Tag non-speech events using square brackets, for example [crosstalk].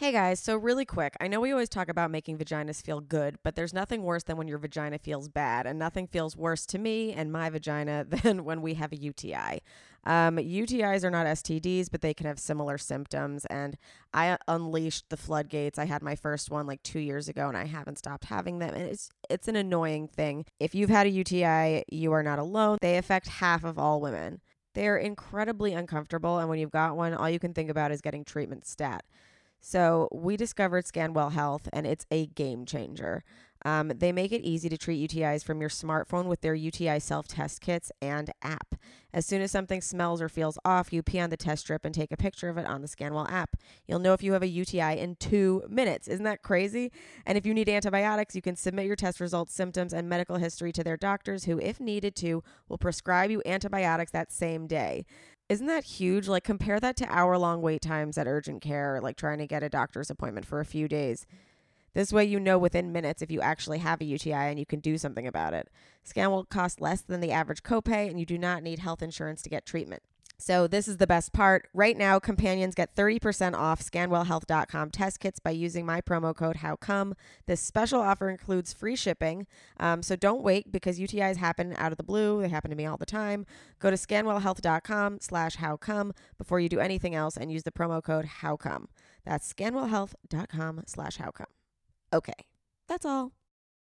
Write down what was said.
Hey guys, so really quick, I know we always talk about making vaginas feel good, but there's nothing worse than when your vagina feels bad, and nothing feels worse to me and my vagina [laughs] than when we have a UTI. Um, UTIs are not STDs, but they can have similar symptoms, and I unleashed the floodgates. I had my first one like two years ago, and I haven't stopped having them, and it's it's an annoying thing. If you've had a UTI, you are not alone. They affect half of all women. They are incredibly uncomfortable, and when you've got one, all you can think about is getting treatment stat. So we discovered Scanwell Health, and it's a game changer. Um, they make it easy to treat UTIs from your smartphone with their UTI self test kits and app. As soon as something smells or feels off, you pee on the test strip and take a picture of it on the Scanwell app. You'll know if you have a UTI in two minutes. Isn't that crazy? And if you need antibiotics, you can submit your test results, symptoms, and medical history to their doctors, who, if needed to, will prescribe you antibiotics that same day. Isn't that huge? Like, compare that to hour long wait times at urgent care, like trying to get a doctor's appointment for a few days. This way, you know within minutes if you actually have a UTI and you can do something about it. Scanwell cost less than the average copay, and you do not need health insurance to get treatment. So, this is the best part. Right now, companions get 30% off scanwellhealth.com test kits by using my promo code HOWCOME. This special offer includes free shipping. Um, so, don't wait because UTIs happen out of the blue. They happen to me all the time. Go to scanwellhealth.com slash HOWCOME before you do anything else and use the promo code HOWCOME. That's scanwellhealth.com slash HOWCOME. Okay, that's all.